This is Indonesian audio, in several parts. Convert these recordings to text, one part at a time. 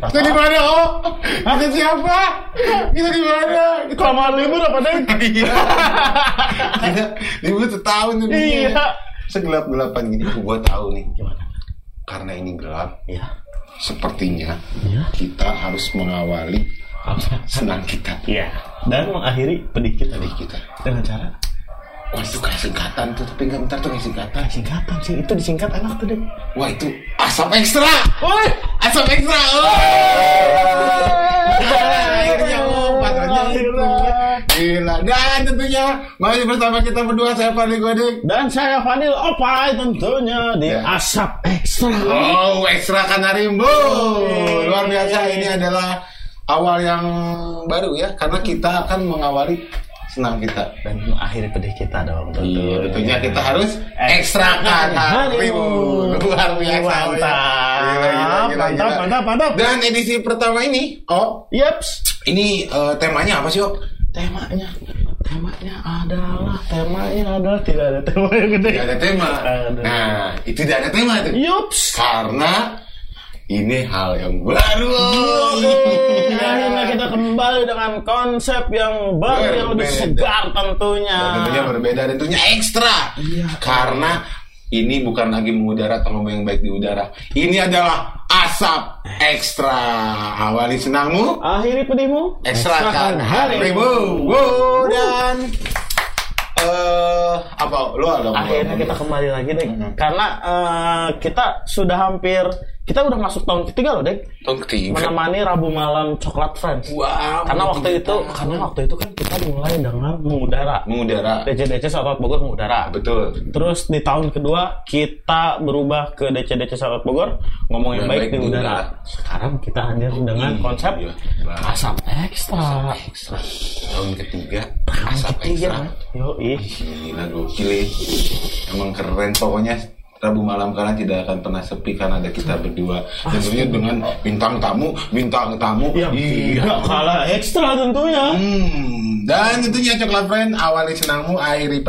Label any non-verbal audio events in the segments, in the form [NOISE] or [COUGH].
Kita di mana, Oh? Kita siapa? Kita di mana? Kita Kelamaan libur apa deh? [LAUGHS] Iya. Kita libur setahun nih. Iya. Segelap-gelapan gini, gua tahu nih. Gimana? Karena ini gelap, Iya. sepertinya Iya. kita harus mengawali senang kita. Iya. Dan mengakhiri pedih kita Pedih kita. dengan cara Wah itu kayak singkatan tuh, tapi nggak bentar tuh kayak singkatan. singkatan sih. Itu disingkat enak tuh deh. Wah itu asap ekstra. Woi, Asap ekstra. Akhirnya. Gila. Dan tentunya masih bersama kita berdua saya Fadli Godik. Dan saya Fadil Opai tentunya di Ya. Asap Ekstra. Oh, ekstra Kanarimbo. Luar biasa ini adalah awal yang baru ya karena kita akan mengawali senang kita. Dan mengakhiri pedih kita dong tentu. Iya, tentunya kita harus ekstra Kanarimbo. Luar biasa. Mantap. Gila, gila, gila, Mantap, mantap, mantap. Dan edisi pertama ini, oh, Yeps. ini eh, temanya apa sih, Oh? Temanya, temanya adalah, temanya adalah tidak ada tema yang gede. Tidak ada tema. Nah, itu tidak ada tema tuh. Yups. Karena ini hal yang baru. Akhirnya kita kembali dengan konsep yang baru yang lebih segar tentunya. Dan tentunya berbeda, tentunya ekstra. Iya. Karena ini bukan lagi mengudara atau ngomong yang baik di udara. Ini adalah asap ekstra. Awali senangmu, Akhiri pedihmu, ekstrakan harimu. Wow, dan eh apa? Lu ada Akhirnya kita kembali lagi deh, karena eh, kita sudah hampir, kita udah masuk tahun ketiga loh deh, tahun ketiga. menemani Rabu malam Coklat Friends. Wow. Karena waktu itu, karena waktu itu kan kita mulai dengan mengudara. mengudara. DC-DC Sahabat Bogor mengudara. Betul. Terus di tahun kedua kita berubah ke DC-DC Sahabat Bogor ngomong yang baik, baik di udara. udara. Sekarang kita hadir dengan Iya, konsep iya. asap ekstra. Tahun ketiga. Tahun Asap ketiga. ekstra. Yo ih. Gila gokil ya. Emang keren pokoknya Rabu malam kalian tidak akan pernah sepi karena ada kita berdua. Tentunya dengan bintang tamu, bintang tamu. Yang tidak kalah ekstra tentunya. Hmm, dan tentunya coklat friend awali senangmu, akhiri.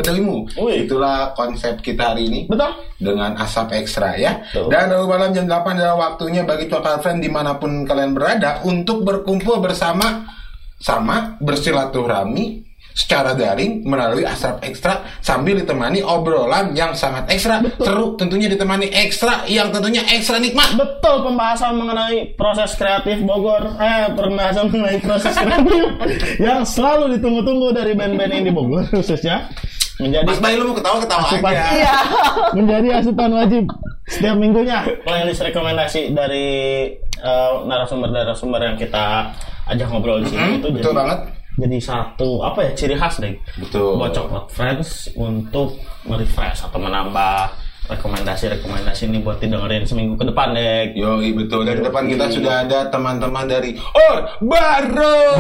Wih. Itulah konsep kita hari ini Betul. dengan asap ekstra ya. Betul. Dan Rabu malam jam 8 adalah waktunya bagi coklat friend di mana pun kalian berada untuk berkumpul bersama sama bersilaturahmi secara daring melalui asap ekstra sambil ditemani obrolan yang sangat ekstra seru tentunya ditemani ekstra yang tentunya ekstra nikmat. Betul pembahasan mengenai proses kreatif Bogor, eh pembahasan mengenai proses kreatif [LAUGHS] yang selalu ditunggu-tunggu dari band-band ini Bogor khususnya menjadi Mas Bayu lu mau ketawa ketawa asupan aja. Iya. [LAUGHS] Menjadi asupan wajib setiap minggunya. Playlist rekomendasi dari eh, narasumber-narasumber yang kita ajak ngobrol di sini Hmm, itu betul jadi banget. Jadi satu apa ya ciri khas deh Betul. buat coklat friends untuk merefresh atau menambah rekomendasi-rekomendasi ini buat didengerin seminggu ke depan deh Yo, betul. Dan depan kita sudah ada teman-teman dari Or Baru. [LAUGHS]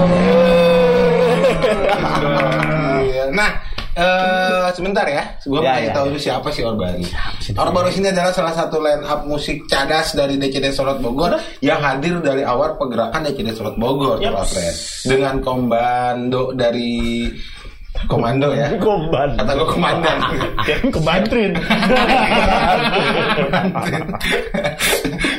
Nah, eh sebentar ya. Gue mau Ya, kasih ya, tahu ya. siapa sih Or Baru. sih Or Baru ini adalah salah satu line up musik cadas dari DCD Sorot Bogor yang hadir dari awal pergerakan DCD Sorot Bogor, Friend. Dengan kombando dari komando ya. Komban. Kata gue komandan. Kayak kebantrin.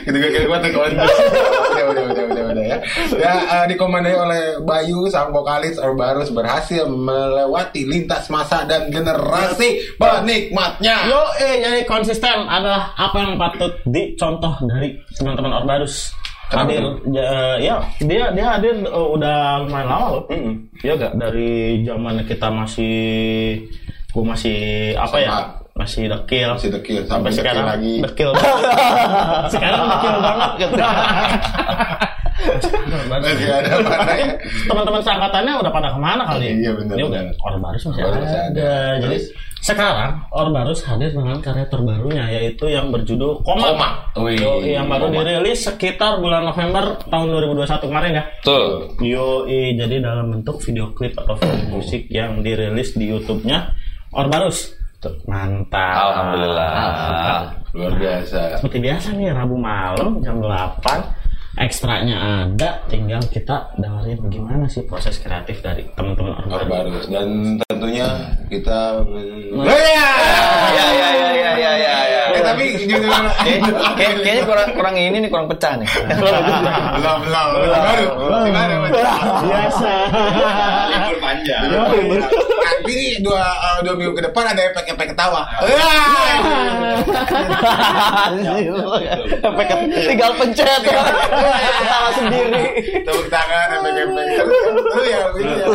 gitu gak kayak gue tuh kawan udah udah udah udah udah ya ya eh, dikomandai oleh Bayu sang vokalis Orbarus berhasil melewati lintas masa dan generasi penikmatnya Yo, eh, jadi konsisten adalah apa yang patut dicontoh dari teman-teman Orbarus. Hadir, ja- ya, dia dia hadir eh, udah lumayan lama loh. Mm-mm. Iya gak dari zaman kita masih, gua masih apa ya, masih dekil. Masih dekil, sampai sampai dekil sekarang lagi. dekil. [LAUGHS] sekarang dekil banget gitu. Masih ada [LAUGHS] mana ya? Teman-teman seangkatannya udah pada ke mana kali? Iya, benar. Orbarus masih Orbarus ada. masih ada. Jadi? Sekarang Orbarus hadir dengan karya terbarunya yaitu yang berjudul Koma. Koma. Wih, Yo, yang baru Koma. dirilis sekitar bulan November tahun 2021 kemarin ya. Betul. Yo, jadi dalam bentuk video klip atau video musik yang dirilis di YouTube-nya Orbarus. Tuh, Mantap. Alhamdulillah. luar biasa Seperti biasa nih Rabu malam jam 8 ekstranya ada tinggal kita dengerin bagaimana sih proses kreatif dari teman-teman Orbarus. Orbarus dan tentunya kita iya. Ya ya ya ya ya ya ya. Kita tapi Kayaknya kurang kurang ini nih kurang pecah nih. [LAUGHS] belum belum baru baru Biasa. Libur panjang. Nanti dua eh, dua minggu ke depan ada efek-efek ketawa [LAUGHS] Efek tinggal pencet. Ketawa sendiri. tepuk tangan efek-efek terus ya ini ya.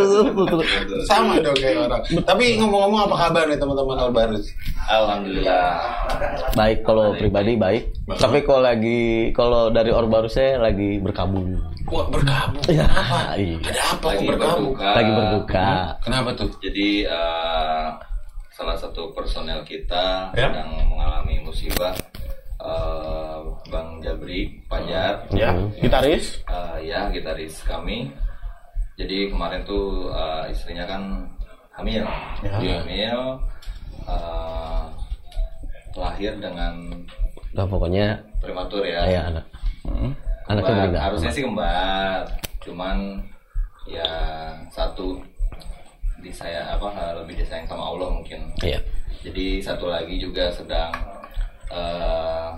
sama dong kayak orang tapi ngomong-ngomong apa kabar nih teman-teman Albarus Alhamdulillah. Baik kalau pribadi baik. Tapi kalau lagi kalau dari Orbarus saya lagi berkabung. wah berkabung Ya, apa iya. ada apa kok Lagi berkabung berbuka. Lagi berbuka. kenapa tuh Jadi eh, salah satu personel kita Ya. sedang mengalami musibah. Eh, Bang Jabri Pajar, Ya, gitaris. eh, ya gitaris kami. Jadi kemarin tuh eh, istrinya kan hamil, Ya. hamil, eh, lahir dengan Nah, pokoknya prematur ya. ya anak. Anaknya Kembar. meninggal. Harusnya sih kembar, cuman ya satu di saya apa lebih disayang sama Allah mungkin. Iya. Jadi satu lagi juga sedang eh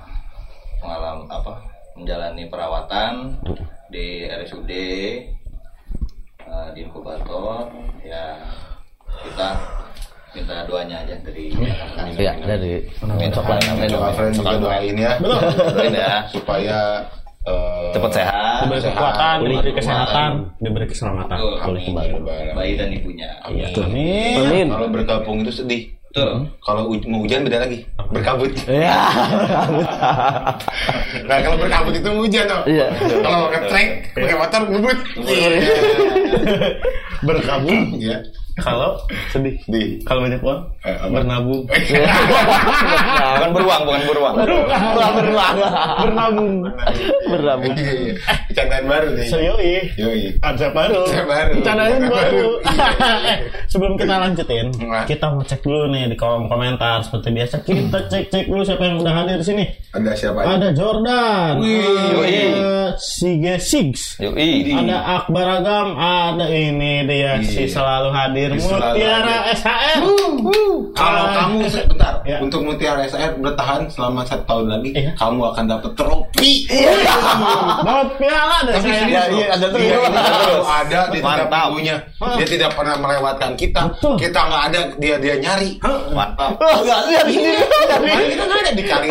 mengalami apa menjalani perawatan di RSUD eh, di inkubator. Ya kita minta doanya aja dari Iya, dari coklat. amin. Coba friend juga doain ya. Doain ya. Supaya eh, cepat sehat Diberi kekuatan, diberi kesehatan, diberi keselamatan. Amin. kembali. bayi dan ibunya Amin. Amin. Amin. Kalau bergabung itu sedih. Betul. Kalau huj- mau hujan beda lagi. Berkabut. Ya. [LAUGHS] Nah kalau berkabut itu hujan dong. Iya. Kalau ngetrek pakai motor ngebut. Berkabung. Iya. [LAUGHS] Kalau sedih. Di. Kalau banyak uang, Eh, apa? bernabung. [LAUGHS] Nah, bukan beruang, bukan beruang. Beruang, beruang. Bernabung. Bernabung. Iya, iya. Candaan baru nih. Serioi. Yoi. Konsep baru. Konsep baru. Baru. [LAUGHS] Eh, Sebelum kita lanjutin, Nah. kita mau cek dulu nih di kolom komentar seperti biasa. Kita cek-cek dulu siapa yang udah hadir di sini. Ada siapa? Ada Jordan, ada Sige Sigs, Yoi. ada Akbar Agam, ada ini dia si Iya. selalu hadir Si selalu Mutiara hadir. SHR. Kalau kamu sebentar Ya. untuk Mutiara SR bertahan selama satu tahun lagi, Iya. kamu akan dapat trofi. Bawa piala deh Tapi saya. serius Iya, iya, ada terus. Dia ada di tiap minggunya. Dia tidak pernah melewatkan kita. Betul. Kita nggak ada, dia dia nyari. Mantap. Enggak lihat sendiri. Kita nggak ada dicari.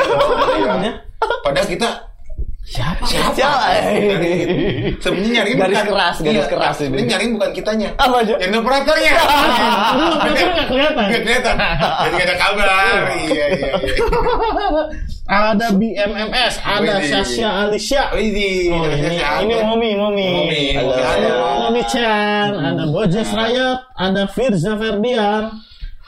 Padahal kita Siapa? siapa? Siapa? Sebenarnya nyari Garis bukan keras, garis Iya, keras ini. Sebenarnya nyari bukan kitanya. Apa aja? Yang operatornya. [LAUGHS] Operator nggak kelihatan. Nggak kelihatan. Jadi nggak ada kabar. Iya iya. iya. Ada BMMS, ada. Sasha Alicia. Oh, ini, ini Momi, Momi. Ada Momi Chan, ada Bojes Riot, ada Firza Ferdian,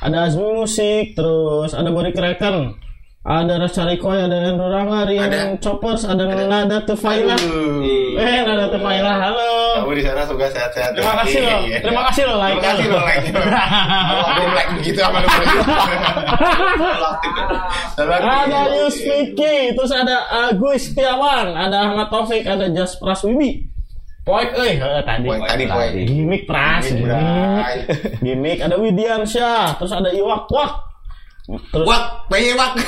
ada Azmi Musik, terus ada Bori Kraken, ada Rasha Rikoy, ada Andrew Ada. Choppers, ada Nada Tefaila. Aduh. Eh, Nada Tefaila, halo. Kamu di sana semoga sehat-sehat. Terima kasih loh, Iya. terima kasih loh like. Terima kasih loh like. [LAUGHS] Yang like begitu sama lu. Ada Yusmiki, terus ada Agus Setiawan, ada Ahmad Taufik, ada Jas Praswibi. Poik, eh eh, tadi. Poin tadi poin. Gimik Pras. Gimik, ada Widiansyah, terus ada Iwak Wak. Terus Wak, bayi wak.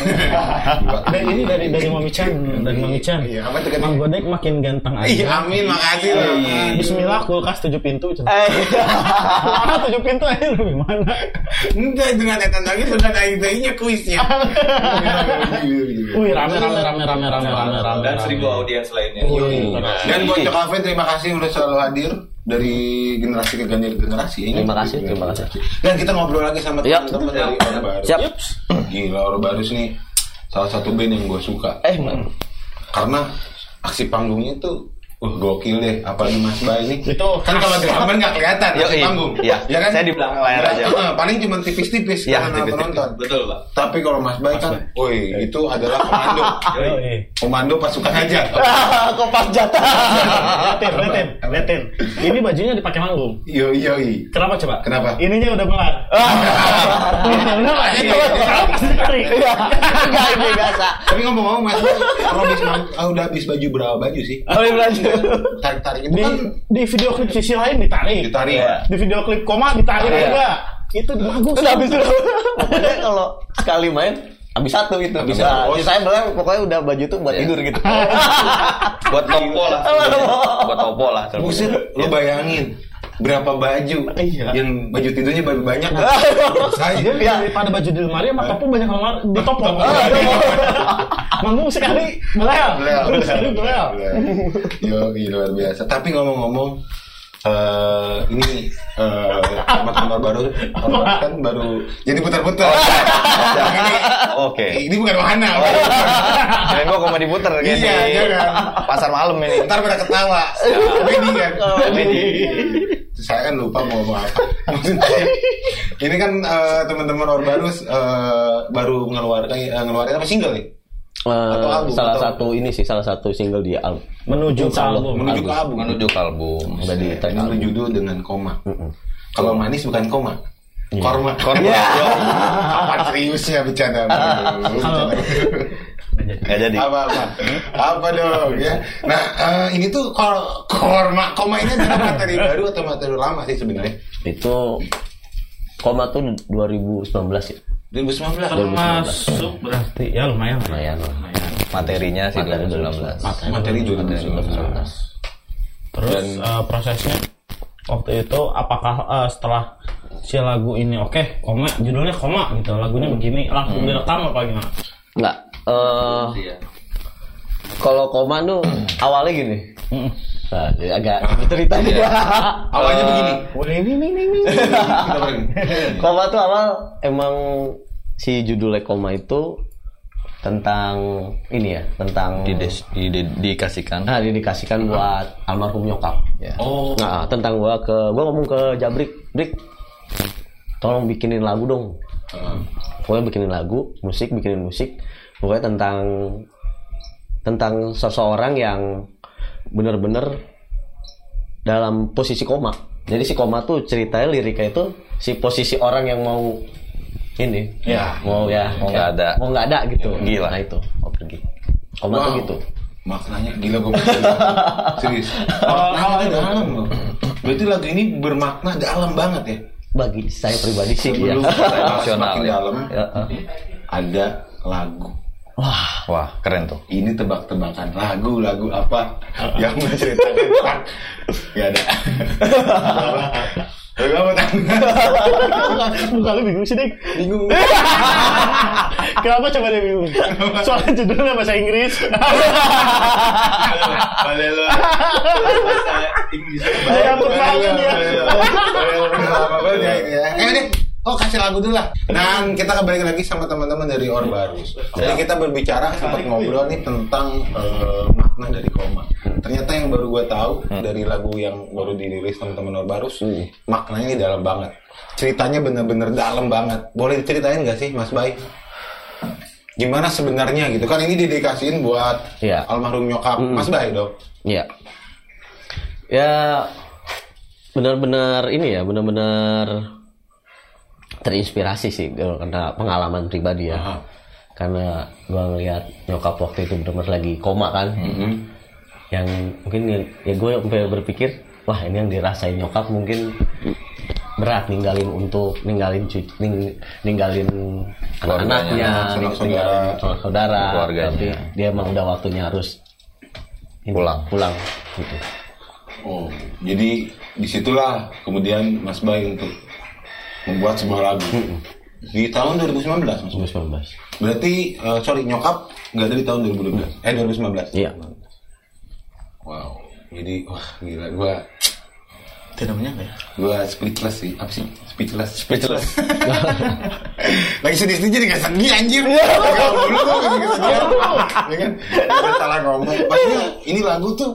[LAUGHS] ada ini dari dari Mami Chan, dari Mami Chan. Iya, apa tuh kan? Mang Godek makin ganteng aja. Iya, amin, makasih loh. Bismillah kulkas tujuh pintu. Chan. Eh, Wah, tujuh pintu aja lu gimana? Enggak, dengan datang lagi dengan ID-nya kuisnya. Wih, rame rame rame rame rame rame rame. Dan rame. seribu audiens lainnya. Dan buat Cok Alvin, terima kasih udah selalu hadir dari generasi ke generasi. Ini Terima kasih, terima kasih. Dan kita ngobrol lagi sama teman-teman dari Orang Baru. Siap. Gila, Orang Baru nih salah satu band yang gue suka. Eh, man. Karena aksi panggungnya tuh Uh, gokil deh, apalagi Mas Bay ini. Itu kan kalau drummer nggak kelihatan Yo, aksi iya. panggung. Iya. Ya kan? Saya di belakang layar aja. Heeh, paling cuma tipis-tipis Iya, karena tipis-tipis. penonton. Betul, Pak. Tapi kalau Mas Bay kan, woi, itu adalah komando. Komando pasukan aja. Kopas jatah. Liatin, liatin, liatin. Ini bajunya dipakai manggung. Yo yo yo. Kenapa coba? Kenapa? Ininya udah melar. Kenapa? Iya. Kenapa pasti tarik? Enggak ini biasa. Tapi ngomong-ngomong Mas, kalau habis ah, udah habis baju berapa baju sih? Oh, ini lanjut. Tarik-tarik itu Di kan di video klip sisi lain ditarik. ditarik. Iya. Di video klip koma ditarik Iya. juga. Itu bagus. Udah habis. Pokoknya kalau sekali main Habis satu itu. Habis Udah, satu, oh. saya bilang pokoknya udah baju tuh buat Iya. tidur gitu. [LAUGHS] buat topo lah buat topo lah Buset, lu bayangin berapa baju Iya. yang baju tidurnya baru banyak [LAUGHS] saya Dia daripada baju di lemari sama topo banyak lemari di topo. [LAUGHS] Manggung sekali belel. Sekali belel. Yo, luar biasa. Tapi ngomong-ngomong, eh ini eh teman-teman baru orang kan baru jadi putar-putar. Yang ini, oke ini bukan wahana. kalian gua komedi puter kayak Iya, di jangan. pasar malam ini Ntar pada ketawa. Komedi kan. Komedi. Saya kan lupa mau ngomong apa. [LAUGHS] Maksudnya, ini kan eh, teman-teman Orbarus eh, baru ngeluarkan eh, ngeluarin apa single nih? Eh, Atau album, salah atau- satu ini sih salah satu single di album. Menuju ke album. Menuju ke album. menuju ke album Udah di tag album. berjudul dengan koma. Mm-mm. Kalau manis bukan koma. Korma. Korma. [LAUGHS] Apa seriusnya [LAUGHS] bercanda? Kalau- nggak jadi apa apa apa dong ya nah eh, ini tuh kalau korma koma ini adalah materi baru atau materi lama sih sebenarnya Itu koma tuh 2019 ya. 2019 Termasuk berarti ya lumayan. lah. Lumayan lah. materinya sih Materi 2019 materi 2019 Terus Dan- eh, prosesnya waktu itu apakah eh, setelah si lagu ini oke koma judulnya koma gitu lagunya begini langsung direkam apa gimana? Enggak. Eh Iya. kalau koma tuh awalnya gini. Mm. Nah, jadi agak cerita dia. [LAUGHS] awalnya begini Eh, [LAUGHS] koma tuh awal emang si judulnya koma itu tentang ini ya, tentang di, di, di, dikasihkan Nah, didikasihkan buat almarhum nyokap. ya. oh Nah, tentang gua ke gua ngomong ke Jabrik, Brik, tolong bikinin lagu dong. Pokoknya bikinin lagu, musik, bikinin musik. Pokoknya tentang tentang seseorang yang bener-bener dalam posisi koma. Jadi si koma tuh ceritanya liriknya itu si posisi orang yang mau ini, Ya. mau ya, mau Nggak ada. mau nggak ada gitu. Gila. Nah itu, mau pergi. Koma tuh Wow. gitu. maknanya gila gue [LAUGHS] serius maknanya dalam loh berarti lagu ini bermakna dalam banget ya Bagi saya pribadi sih ya. sebelum [LAUGHS] emosional semakin ya. dalam Ya, ada lagu Wah, wah keren tuh. Ini tebak-tebakan lagu-lagu apa? Yang menceritakan tentang nggak ada. Gak mau tahu Bukan lu bingung sih, Dik. bingung. Kenapa coba dia bingung? Soalnya judulnya bahasa Inggris. Boleh lo Saya takut banget ya. Eh deh, oh kasih lagu dulu lah. Dan kita kembali lagi sama teman-teman dari Orbarus. Jadi kita berbicara sempat ngobrol nih tentang eh, makna dari koma. Ternyata yang baru gue tahu dari lagu yang baru dirilis teman-teman Orbarus, maknanya ini dalam banget. Ceritanya bener-bener dalam banget. Boleh diceritain nggak sih, Mas Bay? Gimana sebenarnya gitu kan ini didedikasiin buat Iya. almarhum nyokap Mas Bay dong. Iya. Ya benar-benar ini ya, benar-benar terinspirasi sih karena pengalaman pribadi ya. Aha. Karena gua ngeliat nyokap waktu itu benar-benar lagi koma kan. Yang mungkin yang, ya gue sampai berpikir, wah ini yang dirasain nyokap mungkin berat ninggalin untuk ninggalin cucu, ning- ninggalin anak-anaknya, saudara. ninggalin saudara, Keluarganya. tapi dia emang udah waktunya harus ini, Pulang. pulang gitu. Oh, jadi di situlah kemudian Mas Bay untuk membuat sebuah lagu. Di tahun 2019 Mas. 2019. Berarti eh, sorry nyokap nggak dari tahun 2012 eh 2019. Iya. Wow. Jadi wah gila. Gua Tidak menyangka ya. gua speechless sih. Apa sih? Speechless. Speechless. [LAUGHS] Lagi sedih sedih jadi gak sedih anjir. Kalau dulu tuh lagi kesedihan ya kan? Salah ngomong. Maksudnya ini lagu tuh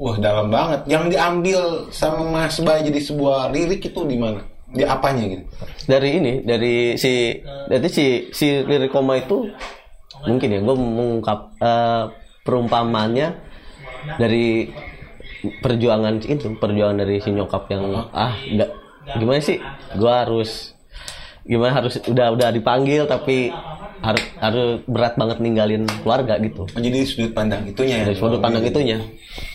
wah dalam banget. Yang diambil sama Mas Bay jadi sebuah lirik itu di mana? Di apanya gitu? Dari ini, dari si dari si si lirik koma itu mungkin ya gue mengungkap eh, perumpamannya dari perjuangan itu, perjuangan dari si nyokap yang ah nggak gimana sih? Gua harus gimana harus udah udah dipanggil tapi harus harus berat banget ninggalin keluarga gitu. Oh, jadi sudut pandang itunya ya? Sudut pandang itunya,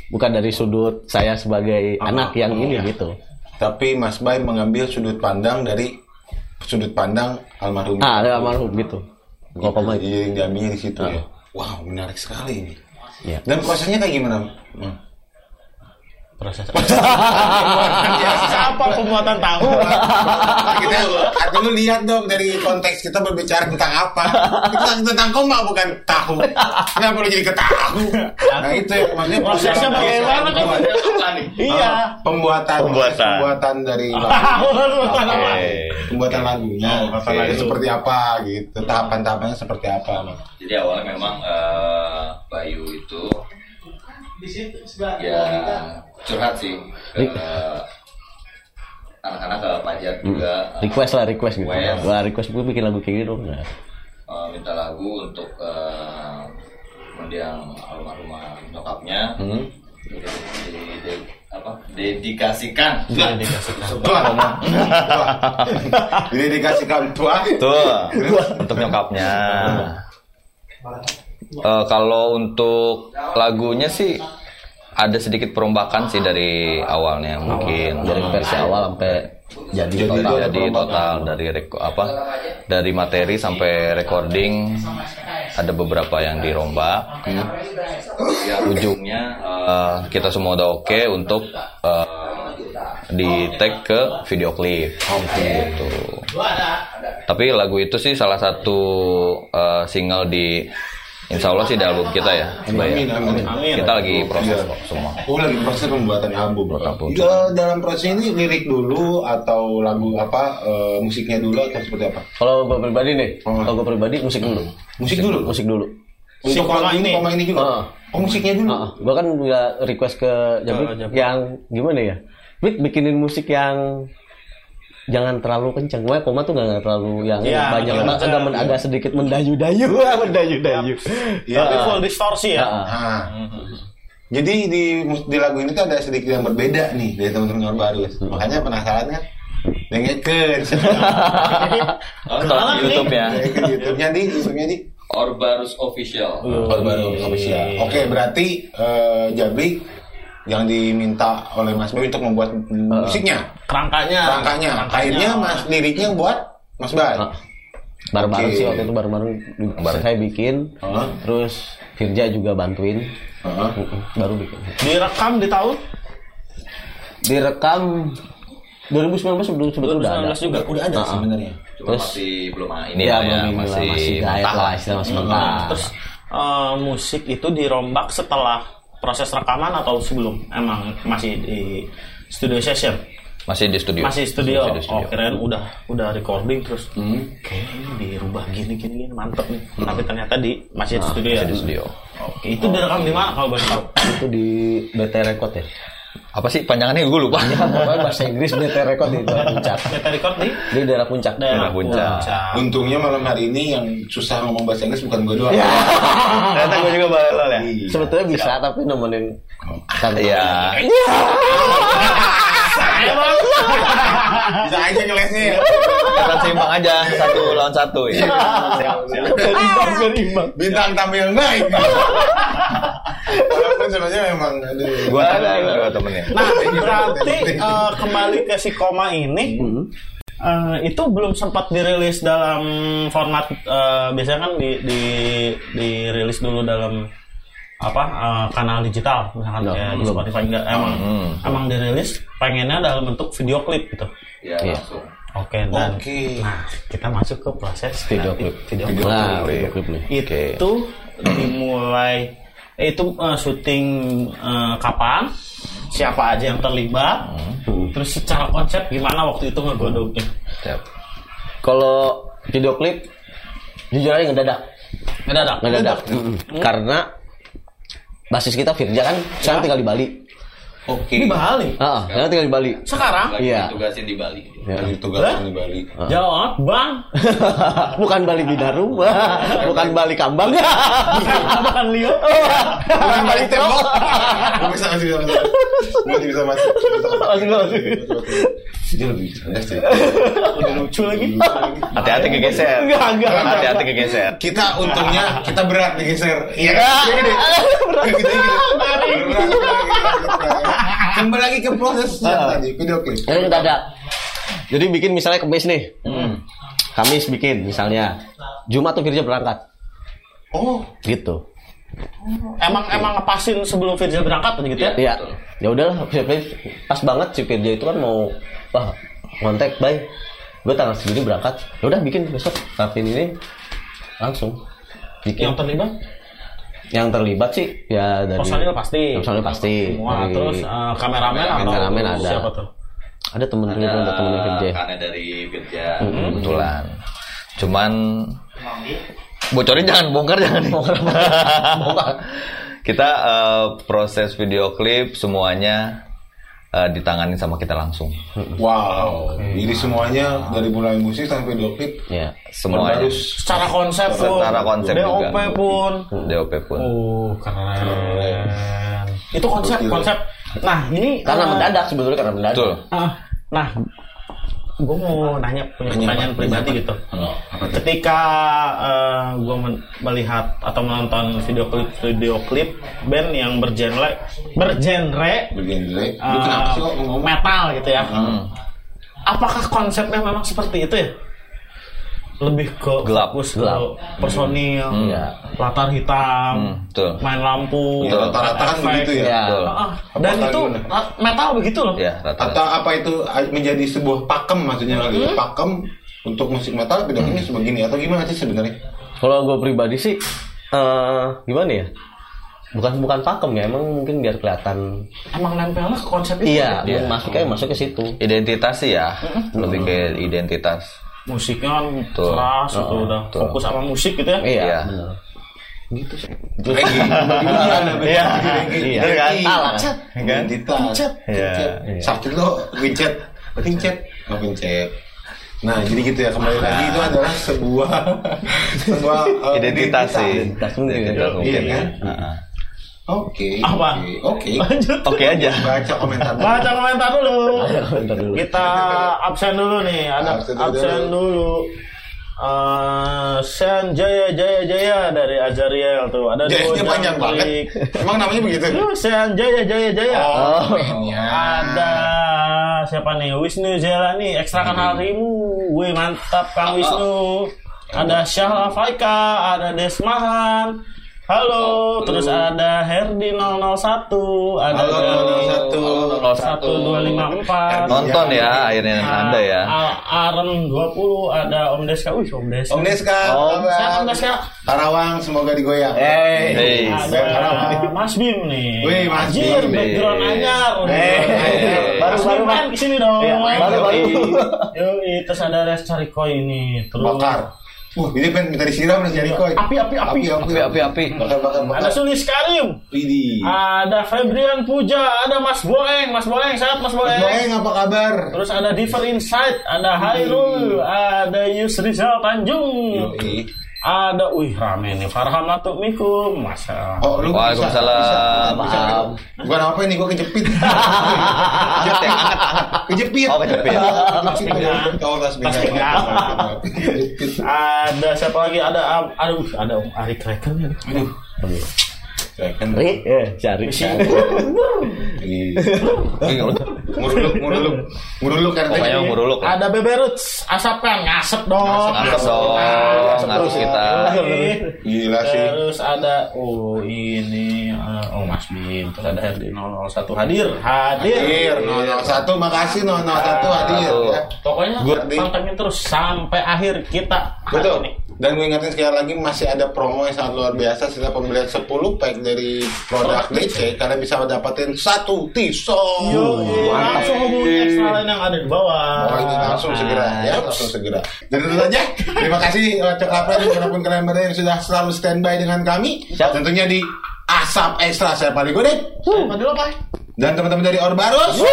bukan dari sudut saya sebagai anak yang ini gitu. tapi Mas Bay mengambil sudut pandang dari sudut pandang almarhum. Ah, ada almarhum gitu. Kalau koma itu. Iya, yang diambilnya di situ ya. Wow, menarik sekali ini. Iya. Dan prosesnya kayak gimana? Hmm. Proses apa pembuatan tahu? kita dulu lihat dong dari konteks kita berbicara tentang apa. Kita tentang koma bukan tahu. Kenapa lu jadi ke tahu? Nah itu yang maksudnya Prosesnya bagaimana kan? Iya. Pembuatan Pembuatan. pembuatan dari [LAUGHS] Tahu pembuatan lagunya pembuatan lagu. seperti apa gitu tahapan-tahapannya seperti apa Jadi awalnya memang eh, Bayu itu ya curhat sih ke anak-anak ke Pajar juga Request lah, request gitu. Request. Wah, request gue bikin lagu kayak gitu dong. Nah. eh, minta lagu untuk eh, mendiang almarhumah nyokapnya Hmm. di, di- di- apa dedikasikan tua jadi dikasihkan tua Tuh, untuk nyokapnya. Eh, kalau untuk lagunya sih ada sedikit perombakan sih dari awalnya mungkin. Dari versi awal sampai jadi Jadi total. jadi total dari reko, apa? Dari materi sampai recording. Ada beberapa yang dirombak. Ya ujungnya eh, kita semua udah oke untuk eh, di tag ke video klip. Gitu. Tapi lagu itu sih salah satu eh, single di Insya Allah sih di album kita ya Mbak ya. Amin, amin. Amin. kita lagi proses kok semua Oh lagi proses pembuatan album. album. Dalam proses ini lirik dulu atau lagu apa eh, musiknya dulu atau seperti apa? Kalau gue pribadi nih, Oh. kalau gue pribadi musik dulu. Musik dulu. Musik dulu. Untuk koma lagu ini. koma ini juga. Ah. Oh musiknya dulu. Heeh. Gue kan nggak request ke Jabrik Jabrik. yang gimana ya? Bik bikinin musik yang jangan terlalu kencang. Gue koma tuh nggak terlalu yang Iya, banyak iya, agak, men- agak sedikit mendayu-dayu, [LAUGHS] mendayu-dayu. Iya. Tapi full distorsi ya. Heeh. Nah, jadi di di lagu ini tuh ada sedikit yang berbeda nih dari teman-teman yang baru. Makanya penasaran kan? Dengerin. [LAUGHS] Di YouTube ya YouTube-nya di, YouTube-nya di. Orbarus official Oh, baru official. Oke, berarti eh, Jabri yang diminta oleh Mas Boy untuk membuat musiknya, Kerangkanya. rangkanya, akhirnya Mas liriknya buat Mas Bay. Ah. Bareng-bareng Oke. sih waktu itu bareng-bareng saya bikin. Heeh. Terus Firja juga bantuin. Heeh. Mm-mm, Baru bikin. Direkam di tahun Direkam 2019 sebetulnya sebetulnya udah ada. 2019 juga. Udah ada ah. sebenarnya. cuma Terus- masih belum ini Iya, ya ini lah, masih masih gaet lah, istilah masih mentah. Terus eh, musik itu dirombak setelah proses rekaman atau sebelum? Emang masih di studio session? masih di studio Masih studio. Masih di studio. Oh, kirain udah udah recording terus. Hmm. Kayaknya dirubah gini gini gini mantep nih. Tapi ternyata di masih di studio ya. masih di studio Oke, itu direkam di mana kalau boleh tahu? Itu di BT Record ya. Apa sih panjangannya gue lupa Ya, bahasa Inggris BT Record di daerah puncak. Kita record di Di daerah puncak. daerah Puncak. Untungnya malam hari ini yang susah ngomong bahasa Inggris bukan gue doang. ternyata gue juga balel ya Iya. Sebetulnya bisa tapi nemenin kan. Iya. Bisa aja ngelesnya ya. Kita seimbang aja satu lawan satu ya. Berimbang, berimbang. Bintang tamu yang [LAUGHS] Walaupun sebenarnya memang aduh. Gua temenin, gua temenin. Nah, berarti eh, kembali ke si koma ini eh, itu belum sempat dirilis dalam format eh, biasanya kan di di dirilis dulu dalam apa eh, kanal digital misalkan Nggak, kayak di. Spotify enggak emang Hmm. emang dirilis pengennya dalam bentuk video klip gitu. ya Iya. langsung Oke dan Oke. nah kita masuk ke proses Video kreatif klip. video klip. Nah, video klip nih. itu dimulai eh, itu eh, syuting eh, kapan siapa aja yang terlibat terus secara konsep gimana waktu itu ngegodoknya. Kalau video klip jujur aja ngedadak. ngedadak Ngedadak. Karena basis kita Firja kan sekarang tinggal di Bali. Oke. ini Bali Heeh, sekarang tinggal di Bali. sekarang lagi Iya. ditugasin di Bali Ya. Lagi tugas di Bali. jawab bang [LAUGHS] bukan Bali Binarum, [LAUGHS] bukan Bali Kambang. bukan Leo [LAUGHS] Bukan Bali tembok. Bisa masih bisa masuk. Gue bisa masuk. Masuk, masuk. Dia lebih cerdas sih. udah lucu lagi Hati-hati kegeser. Enggak, enggak. Hati-hati kegeser. Kita untungnya kita berat digeser. Iya kan? Iya. Berat. Berat, berat, berat. Kembali lagi ke proses yang tadi video klip. Ini ngedadak. Jadi bikin misalnya ke base nih. Kamis bikin misalnya. Jumat tuh Firja berangkat. Oh, Gitu. Emang emang ngepasin sebelum Firza berangkat gitu ya? Iya. Ya udahlah, pas banget si Firja itu kan mau wah kontak bye. Gue tanggal segini berangkat. Ya udah bikin besok Kavin ini langsung bikin. Yang terlibat Yang terlibat sih ya dari personil pasti. personil pasti. Semua Dari- terus eh, kameramen atau Kameramen ada. siapa tuh? ada temen ada temen temennya Firja. karena dari Firja kebetulan cuman bocorin jangan bongkar jangan [LAUGHS] bongkar kita eh, proses video klip semuanya eh, ditangani sama kita langsung wow. Jadi semuanya dari mulai musik sampai video klip Ya. semuanya harus Secara konsep pun. Secara konsep DOP juga. pun. DOP pun Oh, keren. Itu konsep konsep. Nah, ini Karena eh, mendadak sebetulnya karena mendadak. betul ah, nah, gue mau nanya punya Nanya pertanyaan apa? pribadi gitu. Apa tuh? Ketika gue melihat atau menonton video klip video klip band yang bergenre bergenre bergenre. eh, ngomong? metal gitu ya. Hmm. Apakah konsepnya memang seperti itu ya? Lebih ke Gelap. fokus Gelap. ke personil, Ya. latar hitam, Hmm, betul. main lampu, Ya, rata-rata kan efek. begitu ya. Ya. Betul. Ah, ah. Dan itu gimana? metal begitu loh. ya rata-rata Atau apa itu menjadi sebuah pakem maksudnya lagi pakem untuk musik metal bedanya sebegini atau gimana sih sebenarnya? Kalau gue pribadi sih eh gimana ya? Bukan bukan pakem ya, emang mungkin biar kelihatan. Emang nempelnya ke konsep itu. Iya, Iya. masuknya masuk ke situ. identitas sih ya lebih ke identitas Musiknya kan Betul. keras itu Oh, udah betul. fokus sama musik gitu ya. Iya. Iya. bener. Gitu sih. Reggae, gimana? Iya. Reggae, Iya, kan? Iya, iya. Sakit lo, pencet, pencet, oh, pencet. Nah, jadi gitu ya kembali lagi itu adalah sebuah sebuah eh, identitas sih Identitas mungkin. Iya, kan? Oke. Apa? Oke. Oke. Lanjut. oke aja Baca komentar. Baca komentar dulu. Dulu. Kita absen dulu nih. Ada Absen absen, dulu. dulu. Eh, Sen Jaya Jaya Jaya dari Azariel tuh. Ada Jayanya panjang banget. Emang namanya begitu? Lu Sen Jaya Jaya Jaya. Oh, kayaknya. Ada siapa nih? Wisnu Zelani, ekstrakan harimu. Wih, mantap Kang Wisnu. Ada Syahla Faika, ada Desmahan. Halo, terus ada Herdi 001, ada Halo, dari 001. 1254. nonton ya akhirnya anda ya Aren 20, ada Om Deska. Wih, Om Deska. Om Deska, Om, siapa? Deska? Karawang semoga digoyang. Eh, Hey. Ada Mas Bim nih. Wih, Mas Bim. background anyar. Eh, Mas baru- Bim baru- main ke sini dong. Iya, baru- baru. Yoi, terus ada Res Cariko ini. Terus Bakar. Uh, ini pengen minta disiram nih Jericho. Api, api, api. api, api api api Bakar, bakar, bakar. Ada Sulis Karim. Widih. Ada Febrian Puja, ada Mas Boeng, Mas Boeng, sehat Mas Boeng. Mas Boeng, apa kabar? Terus ada Diver Insight, ada Hairul, ada Yusrizal Tanjung. Yoi. Ada, wih rame nih, Farham Mikum, Masa. Oh, lu bisa, Waalaikumsalam. bisa, bisa. Bukan apa ini, gua kejepit. Kejepit. [LAUGHS] Kejepit. Oh, kejepit. Oh. Kejepit. Ada siapa lagi? Ada, ada Om Ari Kreker nih. Aduh. Saya kan Ri, eh, cari. ini muruluk, muruluk, muruluk kan pokoknya muruluk lah Ada Bebe Roots, asapkan, ngasep dong. ngasep dong terus kita Gila sih. Terus ada oh ini eh, oh Mas Bim, terus ada Herdi 001 hadir, hadir. Hadir 001, makasih 001 hadir Satu. ya. Pokoknya pantengin terus sampai akhir kita. Betul. Dan gue ingetin sekali lagi masih ada promo yang sangat luar biasa setelah pembelian 10 pack dari produk DC kalian bisa mendapatkan satu t-shirt. Yo, langsung hubungi ekstra lain yang ada di bawah. Oh ini langsung segera ya, langsung segera. Dan tentu saja, terima kasih Cok Kapten di mana pun kalian berada yang sudah selalu standby dengan kami. Siap. Tentunya di Asap Ekstra saya paling gede. Padahal apa? Dan teman-teman dari Orbarus,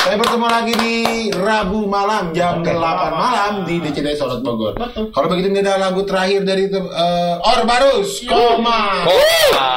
saya bertemu lagi di Rabu malam jam 8 malam di DCD Solot Bogor. Kalau begitu ini adalah lagu terakhir dari eh, Orbarus, Koma. Koma.